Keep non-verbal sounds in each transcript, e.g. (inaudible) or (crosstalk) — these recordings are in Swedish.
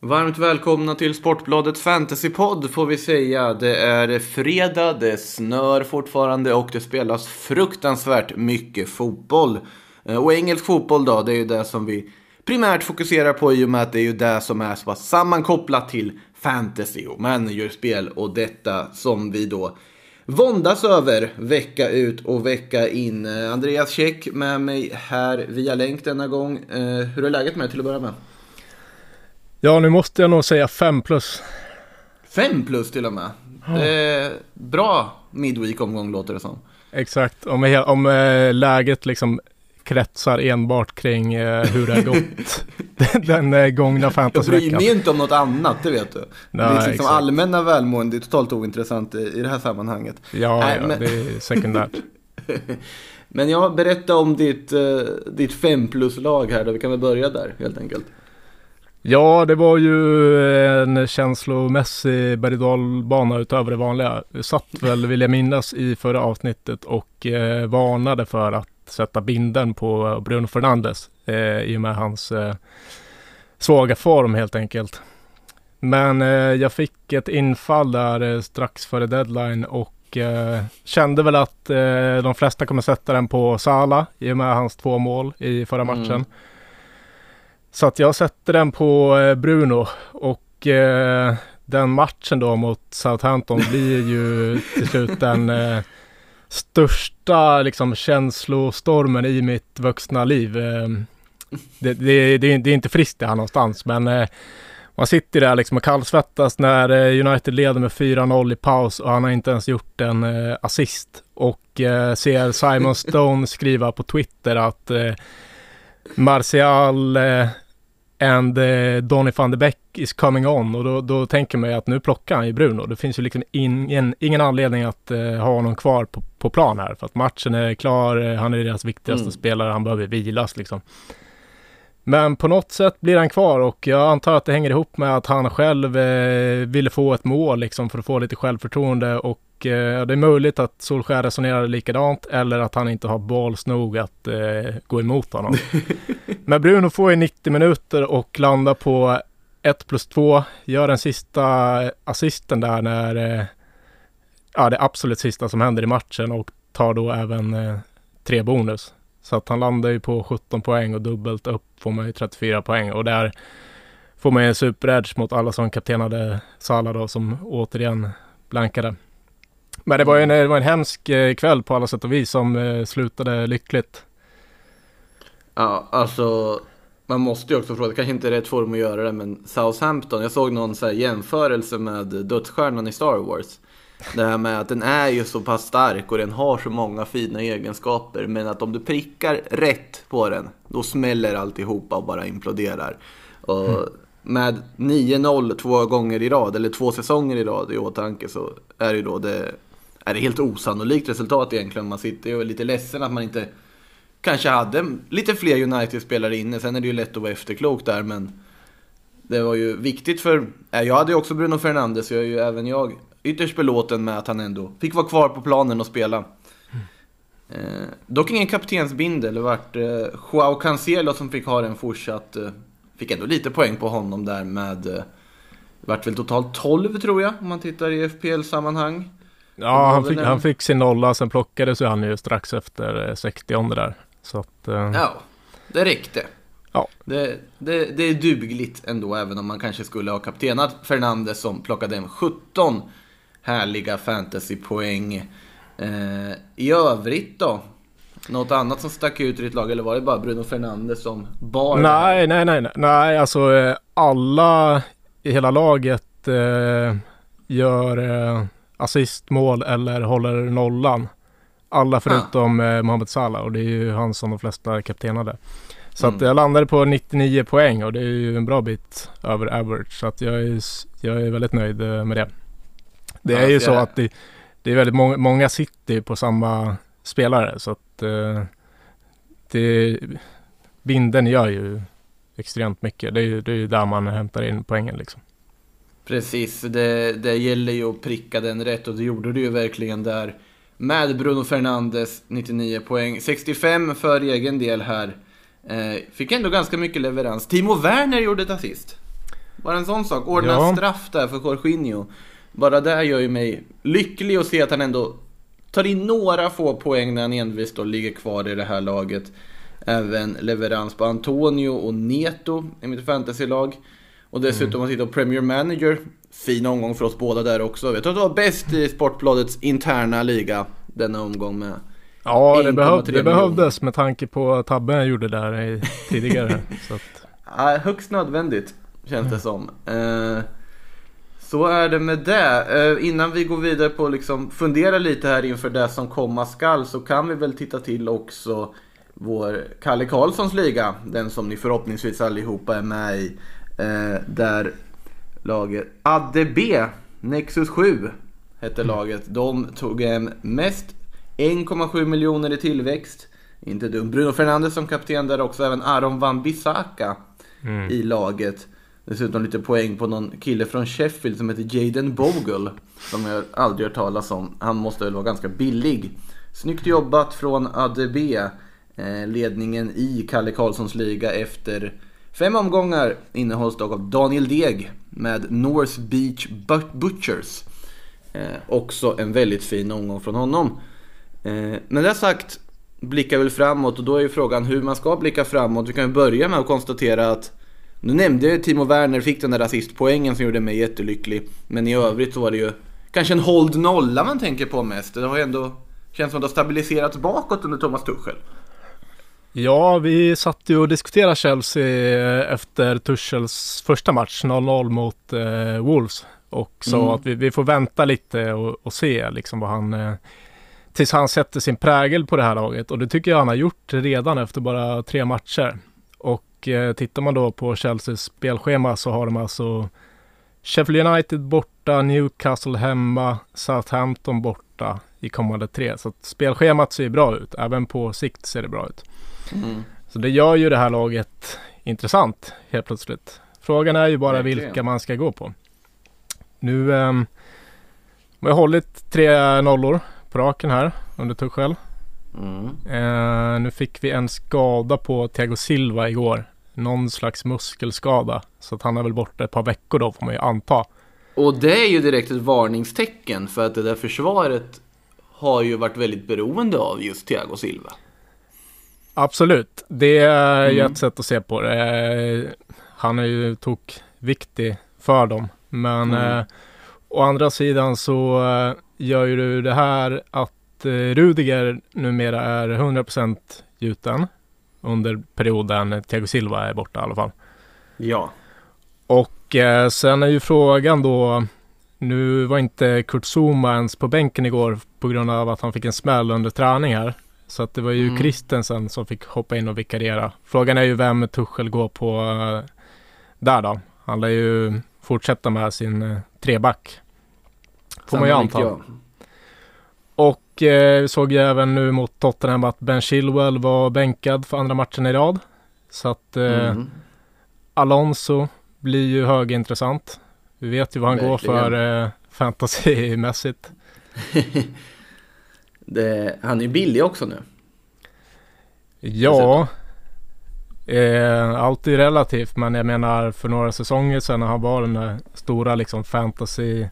Varmt välkomna till Sportbladets Fantasypodd får vi säga. Det är fredag, det snör fortfarande och det spelas fruktansvärt mycket fotboll. Eh, och engelsk fotboll då, det är ju det som vi primärt fokuserar på i och med att det är ju det som är så sammankopplat till fantasy och managerspel och detta som vi då våndas över vecka ut och vecka in. Eh, Andreas Käck med mig här via länk denna gång. Eh, hur är läget med dig till att börja med? Ja, nu måste jag nog säga 5 plus. 5 plus till och med. Är bra midweek-omgång låter det som. Exakt, om, om äh, läget liksom kretsar enbart kring äh, hur det har gått (laughs) den äh, gångna fantasyveckan. Jag bryr mig inte om något annat, det vet du. Nej, det är liksom allmänna välmående, det är totalt ointressant i, i det här sammanhanget. Ja, Nej, ja men... det är sekundärt. (laughs) men ja, berätta om ditt, uh, ditt 5 plus-lag här då, vi kan väl börja där helt enkelt. Ja, det var ju eh, en känslomässig berg bana utöver det vanliga. Vi satt väl, vill jag minnas, i förra avsnittet och eh, varnade för att sätta binden på Bruno Fernandes eh, i och med hans eh, svaga form helt enkelt. Men eh, jag fick ett infall där eh, strax före deadline och eh, kände väl att eh, de flesta kommer sätta den på Sala i och med hans två mål i förra matchen. Mm. Så att jag sätter den på eh, Bruno och eh, den matchen då mot Southampton blir ju till slut den eh, största liksom känslostormen i mitt vuxna liv. Eh, det, det, det, det, är inte friskt det här någonstans men eh, man sitter där liksom och kallsvettas när eh, United leder med 4-0 i paus och han har inte ens gjort en eh, assist. Och ser Simon Stone skriva på Twitter att Martial and uh, Donny van de Beek is coming on och då, då tänker man ju att nu plockar han ju Bruno. Det finns ju liksom ingen, ingen anledning att uh, ha honom kvar på, på plan här för att matchen är klar. Uh, han är deras viktigaste mm. spelare. Han behöver vilas liksom. Men på något sätt blir han kvar och jag antar att det hänger ihop med att han själv eh, ville få ett mål liksom för att få lite självförtroende och eh, det är möjligt att Solskär resonerar likadant eller att han inte har balls nog att eh, gå emot honom. (laughs) Men Bruno får ju 90 minuter och landar på 1 plus 2, gör den sista assisten där när, eh, ja det absolut sista som händer i matchen och tar då även eh, tre bonus. Så att han landar ju på 17 poäng och dubbelt upp får man ju 34 poäng och där får man ju en super-edge mot alla som kaptenade Salah då som återigen blankade. Men det var en, det var en hemsk eh, kväll på alla sätt och vis som eh, slutade lyckligt. Ja, alltså man måste ju också fråga, det kanske inte är rätt form att göra det, men Southampton, jag såg någon så jämförelse med dödsstjärnan i Star Wars. Det här med att den är ju så pass stark och den har så många fina egenskaper, men att om du prickar rätt på den, då smäller alltihopa och bara imploderar. Och mm. med 9-0 två gånger i rad, eller två säsonger i rad i åtanke, så är det ju då det är det helt osannolikt resultat egentligen. Man sitter ju lite ledsen att man inte kanske hade lite fler United-spelare inne. Sen är det ju lätt att vara efterklok där, men det var ju viktigt för... Jag hade ju också Bruno Fernandes, jag är ju även jag ytterst belåten med att han ändå fick vara kvar på planen och spela. Mm. Eh, dock ingen kaptensbindel, det vart eh, Joao Cancelo som fick ha den fortsatt. Eh, fick ändå lite poäng på honom där med... Eh, vart väl totalt 12 tror jag, om man tittar i FPL-sammanhang. Ja, han fick, han fick sin nolla, sen plockades ju han ju strax efter 60 eh, där. Så att, eh... Ja, det räckte. Ja. Det, det, det är dugligt ändå, även om man kanske skulle ha kaptenat Fernandes som plockade hem 17 härliga fantasypoäng. Eh, I övrigt då? Något annat som stack ut i ditt lag eller var det bara Bruno Fernandes som bar? Nej, nej, nej, nej, alltså eh, alla i hela laget eh, gör eh, assistmål eller håller nollan. Alla förutom ah. Mohamed Salah och det är ju han som de flesta kaptenade. Så mm. att jag landade på 99 poäng och det är ju en bra bit över average. Så att jag är, jag är väldigt nöjd eh, med det. Det ja, är ju så jag... att det, det, är väldigt många, många sitter på samma spelare så att uh, det, binden gör ju extremt mycket. Det är ju det är där man hämtar in poängen liksom. Precis, det, det gäller ju att pricka den rätt och det gjorde du ju verkligen där. Med Bruno Fernandes 99 poäng, 65 för egen del här. Eh, fick ändå ganska mycket leverans. Timo Werner gjorde ett assist. Bara en sån sak. Ordna Ja. straff där för Jorginho. Bara det gör ju mig lycklig att se att han ändå tar in några få poäng när han envist då ligger kvar i det här laget. Även leverans på Antonio och Neto i mitt fantasylag. Och dessutom Mm. att sitta på Premier Manager. Fin omgång för oss båda där också. Jag tror att det var bäst i Sportbladets interna liga denna omgång med. Ja, det, 1,3 behöv, det behövdes med tanke på tabben jag gjorde där i, tidigare. (laughs) så att, Ja, högst nödvändigt känns det som. Eh, så är det med det. Eh, innan vi går vidare på liksom fundera lite här inför det som komma skall så kan vi väl titta till också vår Kalle Karlssons liga. Den som ni förhoppningsvis allihopa är med i. Eh, där laget ADB Nexus 7 hette laget. De tog hem mest 1,7 miljoner i tillväxt. Inte dum. Bruno Fernandes som kapten där också. Även Aron van Bissaka mm. i laget. Dessutom lite poäng på någon kille från Sheffield som heter Jaden Bogle. Som jag aldrig hört talas om. Han måste väl vara ganska billig. Snyggt jobbat från ADB. Eh, ledningen i Kalle Karlssons liga efter fem omgångar innehålls dock av Daniel Deg med North Beach Butchers. Eh, också en väldigt fin omgång från honom. Eh, men det sagt blickar väl framåt och då är ju frågan hur man ska blicka framåt. Vi kan ju börja med att konstatera att nu nämnde jag ju Timo Werner fick den där assistpoängen som gjorde mig jättelycklig. Men i övrigt så var det ju kanske en hold nolla man tänker på mest. Det har ju ändå känts som att det har stabiliserats bakåt under Thomas Tuchel. Ja, vi satt ju och diskuterade Chelsea efter Tuchels första match 0-0 mot eh, Wolves och sa Mm. att vi, vi får vänta lite och, och se liksom vad han eh, tills han sätter sin prägel på det här laget och det tycker jag han har gjort redan efter bara tre matcher. Och eh, tittar man då på Chelseas spelschema så har de alltså Sheffield United borta, Newcastle hemma, Southampton borta i kommande tre. Så spelschemat ser bra ut, även på sikt ser det bra ut. Mm. Så det gör ju det här laget intressant helt plötsligt. Frågan är ju bara Verkligen. vilka man ska gå på. Nu um, har jag hållit tre nollor på raken här under Tuchel. Mm. Eh, nu fick vi en skada på Thiago Silva igår. Någon slags muskelskada. Så att han är väl borta ett par veckor då får man ju anta. Och det är ju direkt ett varningstecken för att det där försvaret har ju varit väldigt beroende av just Thiago Silva. Absolut, det är ju Mm. ett sätt att se på det. Eh, Han är ju tok viktig för dem. Men Mm. eh, å andra sidan så eh, gör ju du det här att eh, Rudiger numera är 100% gjuten under perioden Thiago Silva är borta i alla fall. Ja. Och eh, sen är ju frågan då, nu var inte Kurt Zuma ens på bänken igår på grund av att han fick en smäll under träning här. Så att det var ju Mm. Christensen som fick hoppa in och vikariera. Frågan är ju vem Tuchel går på eh, där då. Han lär ju fortsätta med sin eh, treback. Får man ju anta. Och eh, vi såg ju även nu mot Tottenham att Ben Chilwell var bänkad för andra matchen i rad. Så att eh, Mm. Alonso blir ju högintressant. Vi vet ju vad han går Verkligen. för eh, fantasymässigt. (laughs) det, han är ju billig också nu. Ja, eh, allt är relativt men jag menar för några säsonger sedan när han var den där stora liksom fantasy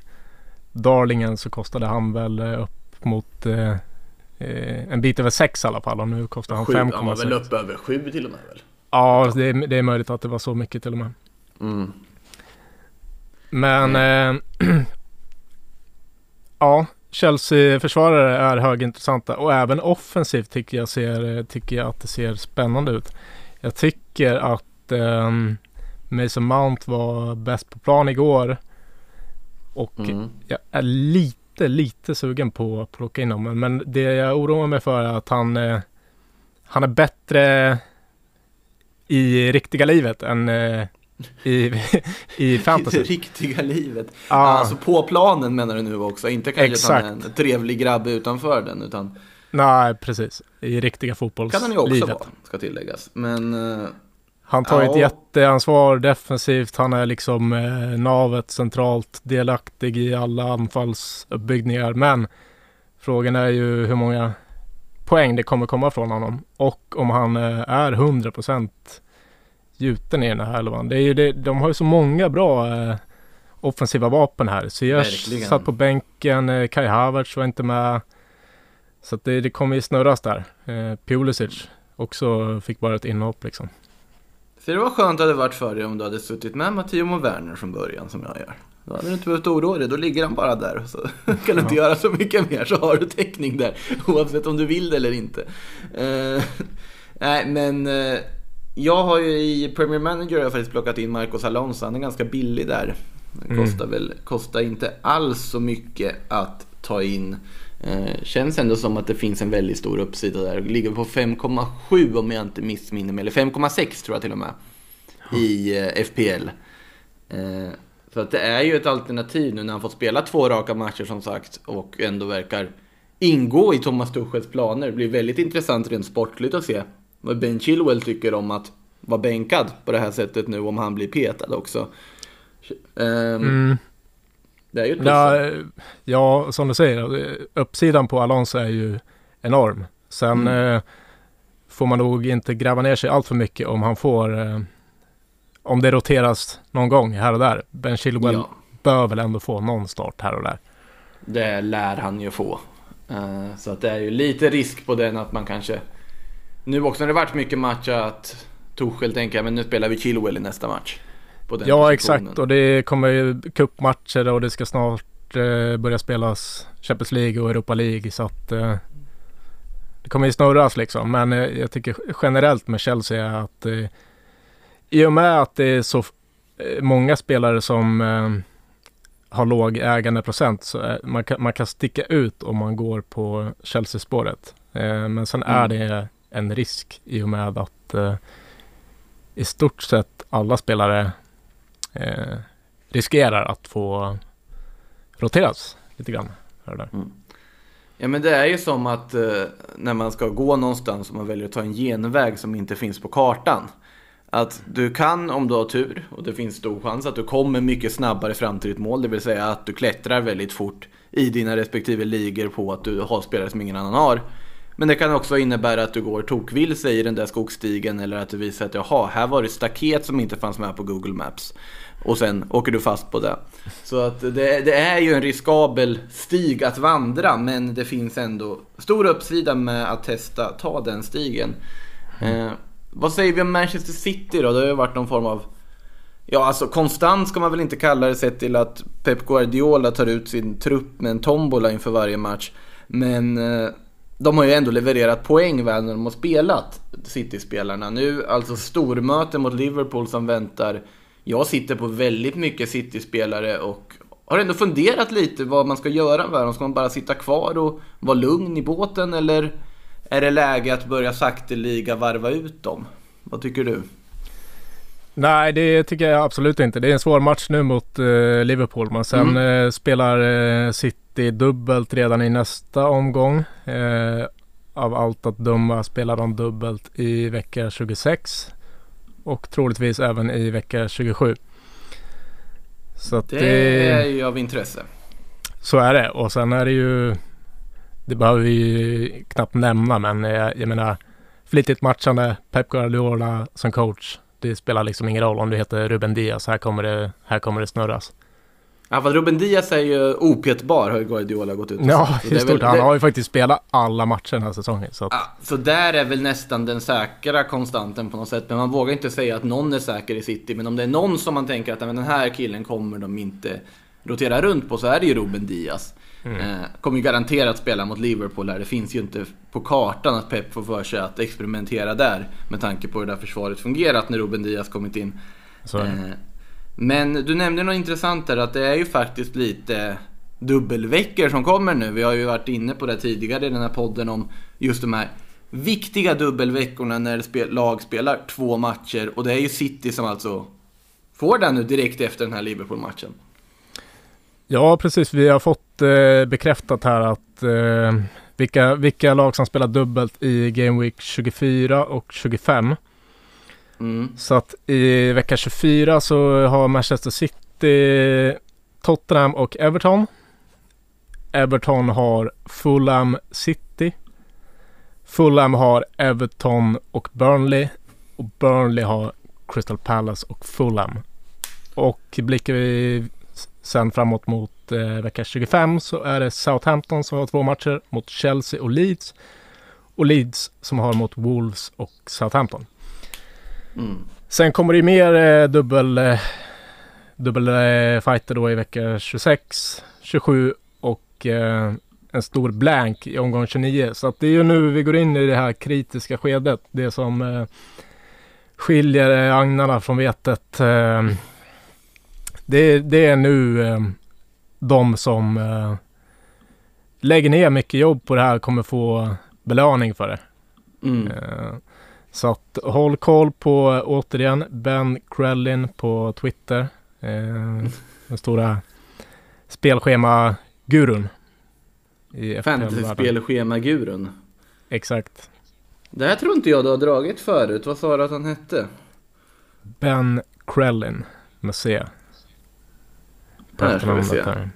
darlingen så kostade han väl eh, upp mot eh, eh, en bit över 6 i alla fall och nu kostar han Sju, han var väl 5,6. uppe över sju till och med väl? Ja, det är, det är möjligt att det var så mycket till och med. Mm. Men eh, (clears throat) ja, Chelsea-försvarare är högintressanta och även offensivt tycker jag, ser, tycker jag att det ser spännande ut. Jag tycker att eh, Mason Mount var bäst på plan igår och Mm. jag är lite, lite sugen på att plocka in honom. Men det jag oroar mig för är att han, eh, han är bättre i riktiga livet än eh, i, i I fantasy. det (laughs) riktiga livet. Ja. Alltså på planen menar du nu också. Inte kanske Exakt. en trevlig grabb utanför den. Utan Nej, precis. I riktiga kan han ju också fotbollslivet. vara, ska tilläggas. Men eh, Han tar Ja. ett jätteansvar defensivt. Han är liksom eh, navet centralt delaktig i alla anfallsuppbyggningar. Men frågan är ju hur många poäng det kommer komma från honom. Och om han eh, är 100% gjuten i den här elvan. Det är ju det, de har ju så många bra eh, offensiva vapen här. Ziyech satt på bänken, eh, Kai Havertz var inte med. Så det, det kommer ju snurras där. Eh, Pulisic också fick bara ett inhopp liksom. Så det var skönt att det varit för dig om du hade suttit med Matteo och Werner från början som jag gör. Då hade du inte behövt oroa dig, då ligger han bara där. Så (laughs) kan du inte göra så mycket mer så har du täckning där. Oavsett om du vill det eller inte. Uh, (laughs) nej, men uh, jag har ju i Premier Manager jag faktiskt plockat in Marcos Alonso. Han är ganska billig där. Det kostar, mm. väl, kostar inte alls så mycket att ta in. Eh, känns ändå som att det finns en väldigt stor uppsida där. Ligger på 5,7 om jag inte missminner mig. Eller 5,6 tror jag till och med. I eh, FPL. Eh, så att det är ju ett alternativ nu när han fått spela två raka matcher som sagt. Och ändå verkar ingå i Thomas Tuchels planer. Det blir väldigt intressant rent sportligt att se vad Ben Chilwell tycker om att vara bänkad på det här sättet nu om han blir petad också. Um, mm. Det är ju ja, ja, som du säger, uppsidan på Alonso är ju enorm. Sen mm. eh, får man nog inte gräva ner sig allt för mycket om han får, eh, om det roteras någon gång här och där. Ben Chilwell ja. bör väl ändå få någon start här och där. Det lär han ju få. Uh, så att det är ju lite risk på den att man kanske nu också när det varit mycket match att Torshäll tänker men nu spelar vi Chilwell i nästa match ja positionen. exakt och det kommer ju cupmatcher och det ska snart eh, börja spelas Champions League och Europa League så att eh, det kommer ju snurras liksom. Men eh, jag tycker generellt med Chelsea är att eh, i och med att det är så eh, många spelare som eh, har låg ägandeprocent så är, man, kan, man kan sticka ut om man går på Chelsea-spåret. men sen mm. är det en risk i och med att eh, i stort sett alla spelare eh, riskerar att få roteras lite grann. Här där. Mm. Ja men det är ju som att eh, när man ska gå någonstans och man väljer att ta en genväg som inte finns på kartan. Att du kan om du har tur och det finns stor chans att du kommer mycket snabbare fram till ditt mål. Det vill säga att du klättrar väldigt fort i dina respektive ligor på att du har spelare som ingen annan har. Men det kan också innebära att du går tokvilse i den där skogsstigen eller att du visar att jaha, här var det staket som inte fanns med på Google Maps. Och sen åker du fast på det. Så att det, det är ju en riskabel stig att vandra men det finns ändå stor uppsida med att testa, ta den stigen. Mm. Eh, vad säger vi om Manchester City då? Det har ju varit någon form av Ja, alltså konstant ska man väl inte kalla det sett till att Pep Guardiola tar ut sin trupp med en tombola inför varje match. Men eh, de har ju ändå levererat poäng väl när de har spelat City-spelarna. Nu alltså stormöte mot Liverpool som väntar. Jag sitter på väldigt mycket City-spelare och har ändå funderat lite vad man ska göra med dem. Ska man bara sitta kvar och vara lugn i båten eller är det läge att börja sakteliga varva ut dem? Vad tycker du? Nej, det tycker jag absolut inte. Det är en svår match nu mot uh, Liverpool. Men sen mm. uh, spelar uh, City dubbelt redan i nästa omgång. av allt att döma spelar de dubbelt i vecka 26. Och troligtvis även i vecka 27. Så det, det är ju av intresse. Så är det. Och sen är det ju det behöver vi ju knappt nämna men jag, jag menar flitigt matchande Pep Guardiola som coach det spelar liksom ingen roll om du heter Ruben Diaz. Här kommer det, här kommer det snurras. Ja, för Ruben Diaz är ju opetbar har Guardiola gått ut och Ja, i stort. Han har ju faktiskt spelat alla matcher den här säsongen. Så, att... ja, så där är väl nästan den säkra konstanten på något sätt. Men man vågar inte säga att någon är säker i City. Men om det är någon som man tänker att den här killen kommer de inte rotera runt på så är det ju Ruben Diaz. Mm. Eh, kommer ju garanterat spela mot Liverpool här. Det finns ju inte på kartan att Pep får för sig att experimentera där. Med tanke på hur det där försvaret fungerat när Ruben Diaz kommit in. Eh, men du nämnde något intressant där att det är ju faktiskt lite dubbelveckor som kommer nu. Vi har ju varit inne på det tidigare i den här podden om just de här viktiga dubbelveckorna när lag spelar två matcher. Och det är ju City som alltså får den nu direkt efter den här Liverpool-matchen. Ja, precis. Vi har fått eh, bekräftat här att eh, vilka, vilka lag som spelar dubbelt i Game Week 24 och 25. Mm. Så att i vecka 24 så har Manchester City, Tottenham och Everton. Everton har Fulham City. Fulham har Everton och Burnley. Och Burnley har Crystal Palace och Fulham. Och blickar vi sen framåt mot eh, vecka 25 så är det Southampton som har två matcher mot Chelsea och Leeds. Och Leeds som har mot Wolves och Southampton. Mm. Sen kommer det mer eh, dubbel, eh, dubbel eh, fighter då i vecka 26, 27 och eh, en stor blank i omgång 29. Så att det är ju nu vi går in i det här kritiska skedet. Det som eh, skiljer eh, agnarna från vetet. Eh, det, det, är nu eh, de som eh, lägger ner mycket jobb på det här kommer få belöning för det. Mm. Eh, så att håll koll på återigen Ben Krellin på Twitter. den stora spelschema-gurun. Fantasy-spelschema-gurun. Exakt. Det här tror inte jag du har dragit förut. Vad sa du att han hette? Ben Krellin med C. Där ska vi se. Här.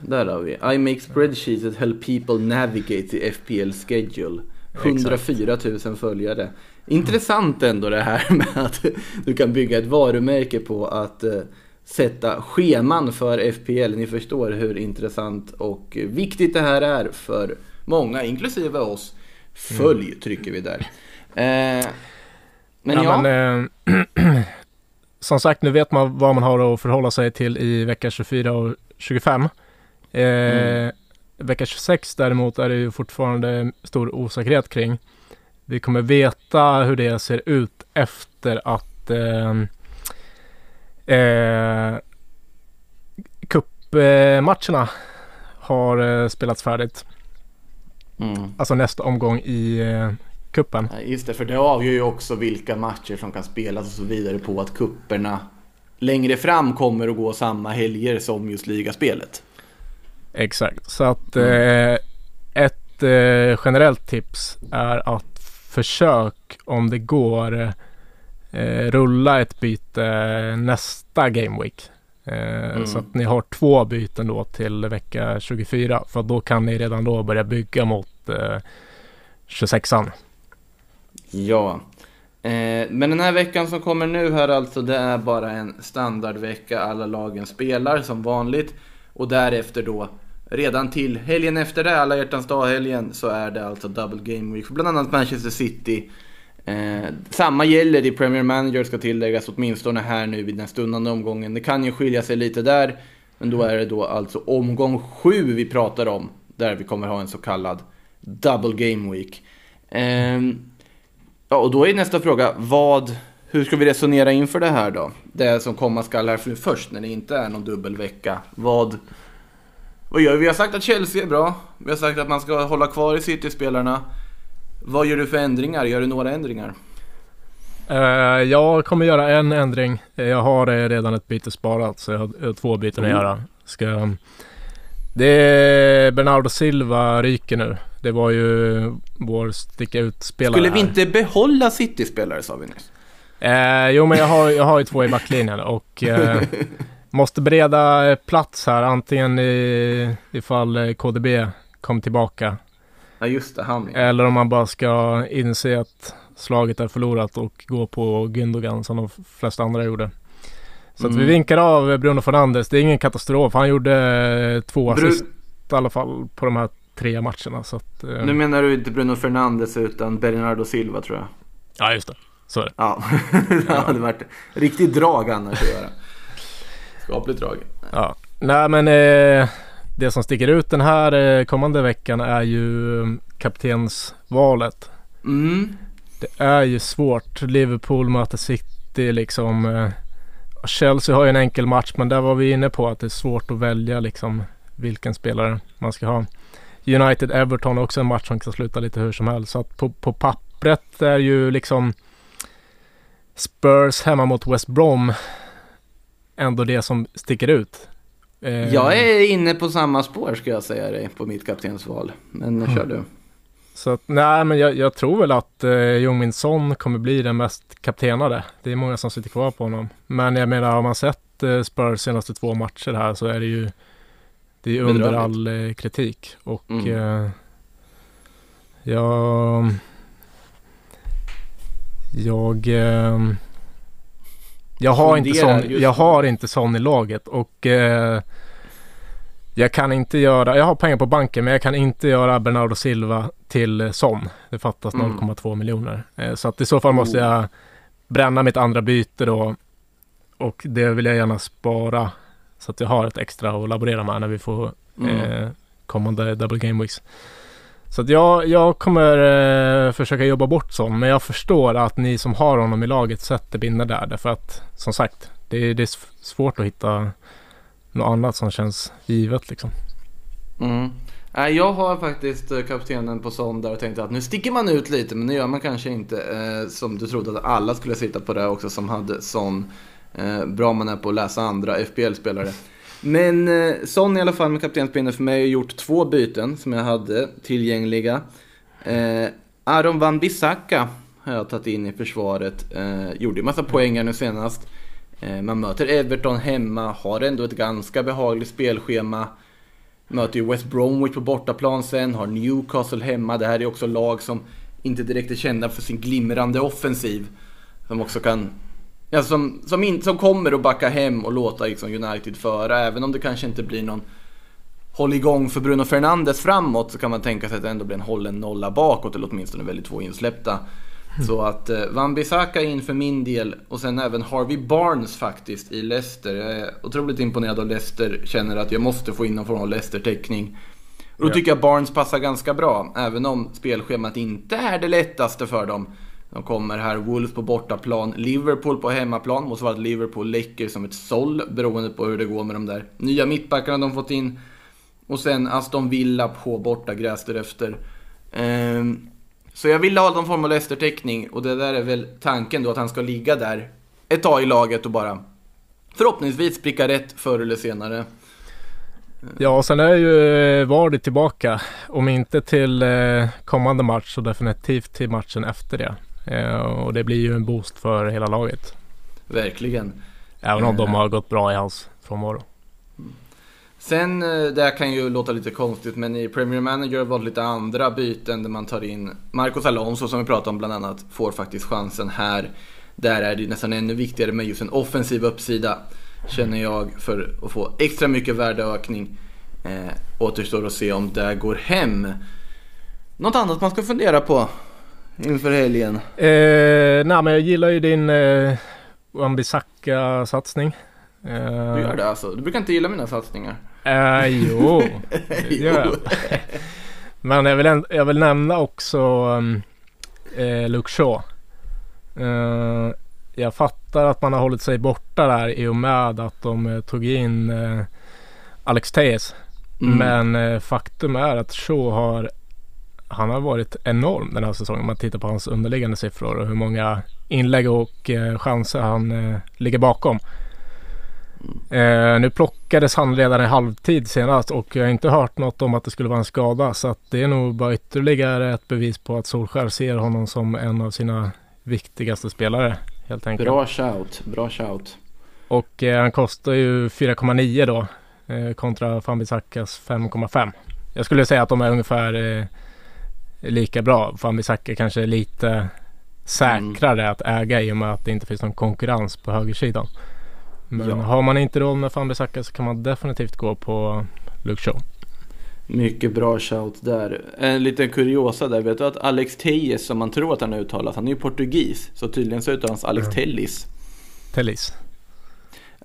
Där har vi. I make spreadsheets that help people navigate the FPL schedule. 104 000 följare. Intressant ändå det här (laughs) med att du kan bygga ett varumärke på att uh, sätta scheman för FPL. Ni förstår hur intressant och viktigt det här är för många, inklusive oss. Följ mm. trycker vi där. Eh, men ja. ja. Men, eh, (clears throat) (clears throat) som sagt, nu vet man vad man har att förhålla sig till i vecka 24 och 25. Eh, mm. Vecka 26 däremot är det ju fortfarande stor osäkerhet kring. Vi kommer veta hur det ser ut efter att eh, eh, cupmatcherna har eh, spelats färdigt. Mm. Alltså nästa omgång i eh, kuppen. Just det, för det avgör ju också vilka matcher som kan spelas och så vidare på att kupperna längre fram kommer att gå samma helger som just ligaspelet. Exakt, så att eh, ett eh, generellt tips är att försök om det går eh, rulla ett byte nästa Game Week. Eh, mm. Så att ni har två byten då till vecka 24 för då kan ni redan då börja bygga mot eh, 26an. Ja, eh, men den här veckan som kommer nu här alltså det är bara en standardvecka. Alla lagen spelar som vanligt och därefter då redan till helgen efter det, alla hjärtans dag-helgen, så är det alltså double game week för bland annat Manchester City. Eh, samma gäller i Premier Manager ska tilläggas åtminstone här nu vid den stundande omgången. Det kan ju skilja sig lite där, men då är det då alltså omgång sju vi pratar om, där vi kommer ha en så kallad double game week. Eh, Ja, och då är nästa fråga, vad, hur ska vi resonera inför det här då? Det som komma skall här först, när det inte är någon dubbelvecka. Vad, vad gör vi? Vi har sagt att Chelsea är bra. Vi har sagt att man ska hålla kvar i City-spelarna. Vad gör du för ändringar? Gör du några ändringar? Uh, jag kommer göra en ändring. Jag har redan ett byte sparat så jag har två byten mm. att göra. Ska, det är Bernardo Silva ryker nu. Det var ju vår sticka ut-spelare. Skulle vi inte behålla City-spelare sa vi nyss? Eh, jo, men jag har, jag har ju två i backlinjen och eh, (laughs) måste bereda plats här. Antingen i, ifall KDB kom tillbaka. Ja, just det. Han. Eller om man bara ska inse att slaget är förlorat och gå på Gündogan som de flesta andra gjorde. Så mm. att vi vinkar av Bruno Fernandes. Det är ingen katastrof. Han gjorde två assist i alla fall på de här tre matcherna. Så att, eh. Nu menar du inte Bruno Fernandes utan Bernardo Silva tror jag. Ja just det, så är det. Ja, (laughs) det hade varit riktigt drag annars att göra. Skapligt drag. Ja, nej men eh, det som sticker ut den här eh, kommande veckan är ju mm, kaptensvalet. Mm. Det är ju svårt. Liverpool möter City liksom. Eh, Chelsea har ju en enkel match men där var vi inne på att det är svårt att välja liksom vilken spelare man ska ha. United-Everton också en match som kan sluta lite hur som helst. Så att på, på pappret är ju liksom Spurs hemma mot West Brom ändå det som sticker ut. Eh, jag är inne på samma spår ska jag säga dig på mitt kaptensval. Men mm. kör du. Så att, nej, men jag, jag, tror väl att eh, Jungmin Son kommer bli den mest kaptenade. Det är många som sitter kvar på honom. Men jag menar, har man sett eh, Spurs senaste två matcher här så är det ju det är under all eh, kritik och mm. eh, jag, jag, eh, Jag har, inte sån, jag har inte sån i laget och eh, jag kan inte göra, jag har pengar på banken men jag kan inte göra Bernardo Silva till sån. Det fattas mm. 0,2 miljoner. Eh, så att i så fall måste oh. jag bränna mitt andra byte då och det vill jag gärna spara så att jag har ett extra att laborera med när vi får mm. eh, kommande double game weeks. Så att jag, jag kommer eh, försöka jobba bort sån men jag förstår att ni som har honom i laget sätter Binne där därför att som sagt det, det är svårt att hitta något annat som känns givet liksom. Mm. Jag har faktiskt eh, kaptenen på sån där och tänkte att nu sticker man ut lite men det gör man kanske inte. Eh, som du trodde att alla skulle sitta på det också som hade sån. Eh, bra man är på att läsa andra FBL-spelare. Men eh, Son i alla fall med kaptenspinnen för mig har gjort två byten som jag hade tillgängliga. Eh, Aron van Bissaka har jag tagit in i försvaret. Eh, gjorde ju massa poäng nu senast. Eh, man möter Everton hemma, har ändå ett ganska behagligt spelschema. Möter ju West Bromwich på bortaplan sen, har Newcastle hemma. Det här är också lag som inte direkt är kända för sin glimrande offensiv. Som också kan Ja, som, som, in, som kommer att backa hem och låta liksom United föra. Även om det kanske inte blir någon håll igång för Bruno Fernandes framåt så kan man tänka sig att det ändå blir en hållen nolla bakåt eller åtminstone väldigt två insläppta. Mm. Så att eh, Van Bissaka in för min del och sen även Harvey Barnes faktiskt i Leicester. Jag är otroligt imponerad av Leicester, känner att jag måste få in någon form av Leicester-täckning. Och då tycker jag Barnes passar ganska bra, även om spelschemat inte är det lättaste för dem. De kommer här, Wolves på bortaplan, Liverpool på hemmaplan. Måste vara att Liverpool läcker som ett såll beroende på hur det går med de där nya mittbackarna de fått in. Och sen Aston Villa på bortagräs därefter. Um, ehm, så jag vill ha någon form av Leicester-täckning och det där är väl tanken då att han ska ligga där ett tag i laget och bara förhoppningsvis pricka rätt förr eller senare. Ja, och sen är ju eh, Vardy tillbaka. Om inte till eh, kommande match så definitivt till matchen efter det. Eh, och det blir ju en boost för hela laget. Verkligen. Även om de eh. har gått bra i hans frånvaro. Sen, eh, det här kan ju låta lite konstigt, men i Premier Manager har valt lite andra byten där man tar in Marcos Alonso som vi pratade om bland annat, får faktiskt chansen här. Där är det nästan ännu viktigare med just en offensiv uppsida, känner jag, för att få extra mycket värdeökning. Eh, återstår att se om det går hem. Något annat man ska fundera på inför helgen? Eh, nej men jag gillar ju din eh, Wambisaka-satsning. Eh, du gör det alltså? Du brukar inte gilla mina satsningar. Eh, jo, (laughs) det gör jag. (laughs) men jag vill, jag vill nämna också um, eh, Luke Shaw. Eh, jag fattar att man har hållit sig borta där i och med att de eh, tog in eh, Alex Tejes. Mm. Men eh, faktum är att Shaw har han har varit enorm den här säsongen. Om man tittar på hans underliggande siffror och hur många inlägg och eh, chanser han eh, ligger bakom. Eh, nu plockades han redan i halvtid senast och jag har inte hört något om att det skulle vara en skada. Så att det är nog bara ytterligare ett bevis på att Solskär ser honom som en av sina viktigaste spelare. Helt enkelt. Bra shout, bra shout. Och eh, han kostar ju 4,9 då eh, kontra Fambisakas 5,5. Jag skulle säga att de är ungefär eh, lika bra. Fambisaka kanske är lite säkrare mm. att äga i och med att det inte finns någon konkurrens på högersidan. Men ja. har man inte råd med Fambisaka så kan man definitivt gå på Luke Shaw. Mycket bra shout där. En liten kuriosa där. Vet du att Alex Tejes som man tror att han är uttalat, han är ju portugis. Så tydligen så uttalas Alex mm. Tellis. Tellis.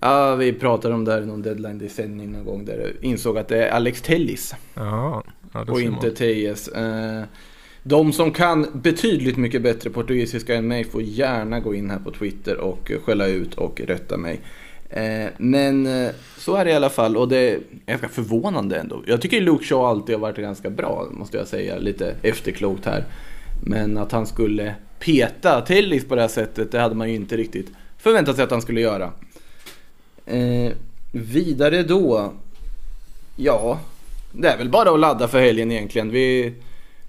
Ja, vi pratade om det här i någon deadline decennium någon gång där jag insåg att det är Alex Tellis. Ja, ja och inte Tejes. De som kan betydligt mycket bättre portugisiska än mig får gärna gå in här på Twitter och eh, skälla ut och rätta mig. Eh, men eh, så är det i alla fall och det är ganska förvånande ändå. Jag tycker Luke Shaw alltid har varit ganska bra, måste jag säga, lite efterklokt här. Men att han skulle peta Tellis på det här sättet, det hade man ju inte riktigt förväntat sig att han skulle göra. Eh, vidare då, ja, det är väl bara att ladda för helgen egentligen. Vi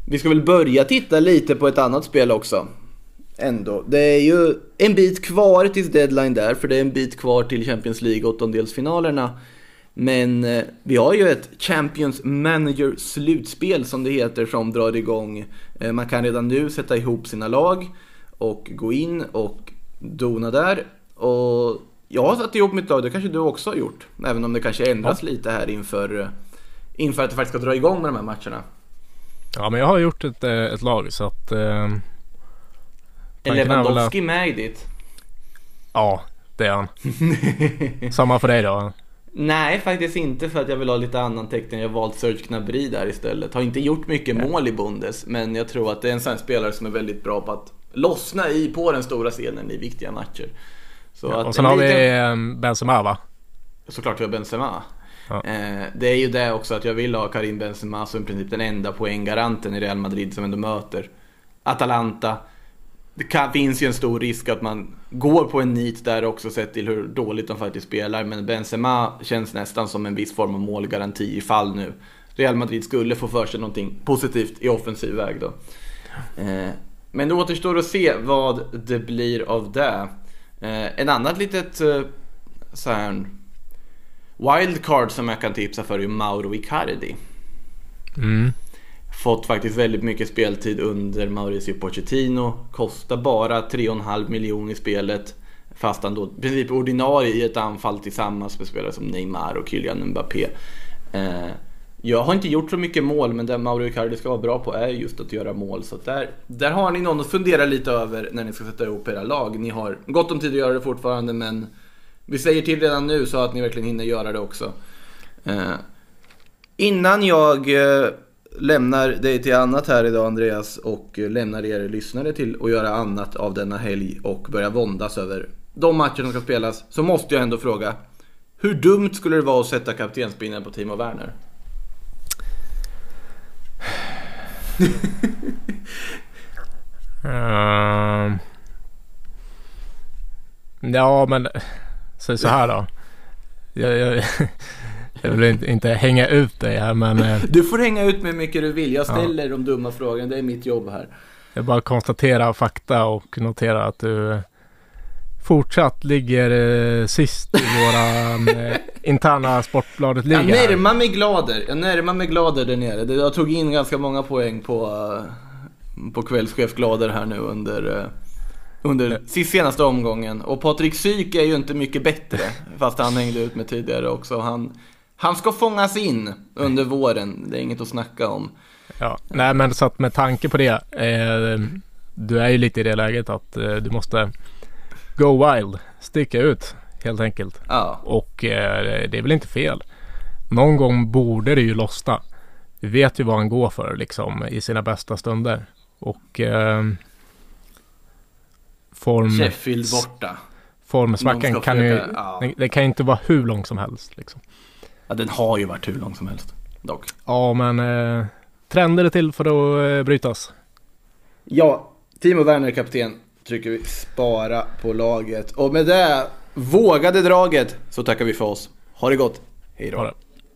vi ska väl börja titta lite på ett annat spel också. Ändå. Det är ju en bit kvar tills deadline där, för det är en bit kvar till Champions League åttondelsfinalerna. Men eh, vi har ju ett Champions Manager slutspel som det heter som drar igång. Eh, man kan redan nu sätta ihop sina lag och gå in och dona där. Och jag har satt ihop mitt lag, det kanske du också har gjort. Även om det kanske ändras ja. lite här inför, inför att det faktiskt ska dra igång med de här matcherna. Ja men jag har gjort ett, eh, ett lag så att... Eh, är Lewandowski med i ditt? Ja, det är han. (laughs) Samma för dig då? Nej, faktiskt inte för att jag vill ha lite annan teckning. Jag har valt Serge Gnabry där istället. Har inte gjort mycket Nej. mål i Bundes, men jag tror att det är en sån spelare som är väldigt bra på att lossna i på den stora scenen i viktiga matcher. Så ja, och sen har vi ehm, Benzema va? Såklart vi har Benzema. Ja. Eh, det är ju det också att jag vill ha Karim Benzema som i princip den enda poänggaranten i Real Madrid som ändå möter Atalanta. Det kan, finns ju en stor risk att man går på en nit där också sett till hur dåligt de faktiskt spelar. Men Benzema känns nästan som en viss form av målgaranti ifall nu Real Madrid skulle få för sig någonting positivt i offensiv väg då. Eh, men det återstår att se vad det blir av det. Eh, en annat litet eh, så här, wildcard som jag kan tipsa för är Mauro Icardi. Mm. Fått faktiskt väldigt mycket speltid under Mauricio Pochettino. Kostar bara 3,5 miljoner i spelet. Fast han då i princip ordinarie i ett anfall tillsammans med spelare som Neymar och Kylian Mbappé. Eh, jag har inte gjort så mycket mål men det Mauro Icardi ska vara bra på är just att göra mål. Så där, där har ni någon att fundera lite över när ni ska sätta ihop era lag. Ni har gott om tid att göra det fortfarande men vi säger till redan nu så att ni verkligen hinner göra det också. Eh, innan jag eh, lämnar dig till annat här idag Andreas och eh, lämnar er lyssnare till att göra annat av denna helg och börja våndas över de matcher som ska spelas så måste jag ändå fråga hur dumt skulle det vara att sätta kaptensbindeln på Timo Werner? um... (laughs) ja, men säg så här då. Jag, jag, (laughs) jag vill inte, inte, hänga ut dig här men... Eh, (laughs) du får hänga ut mig hur mycket du vill. Jag ställer ja. de dumma frågorna. Det är mitt jobb här. Jag bara konstaterar fakta och noterar att du fortsatt ligger eh, sist i våra (laughs) eh, interna Sportbladet-liga. Jag närmar mig Glader. Jag närmar mig Glader där nere. Jag tog in ganska många poäng på, uh, på kvällschef Glader här nu under, uh, under senaste omgången. Och Patrik Syk är ju inte mycket bättre. fast han hängde ut med tidigare också. Han, han ska fångas in under våren. Det är inget att snacka om. Ja, nej men så att med tanke på det. Eh, du är ju lite i det läget att eh, du måste go wild. Sticka ut helt enkelt. Ja. Och eh, det är väl inte fel. Någon gång borde det ju lossna. Vi vet ju vad han går för liksom i sina bästa stunder. Och eh, form... Sheffield borta. Formsvackan kan ju... Ja. Det kan ju inte vara hur lång som helst liksom. Ja, den har ju varit hur lång som helst. Dock. Ja, men eh, trender är till för att eh, brytas. Ja, Timo Werner kapten trycker vi spara på laget. Och med det vågade draget så tackar vi för oss. Ha det gott. Hej då.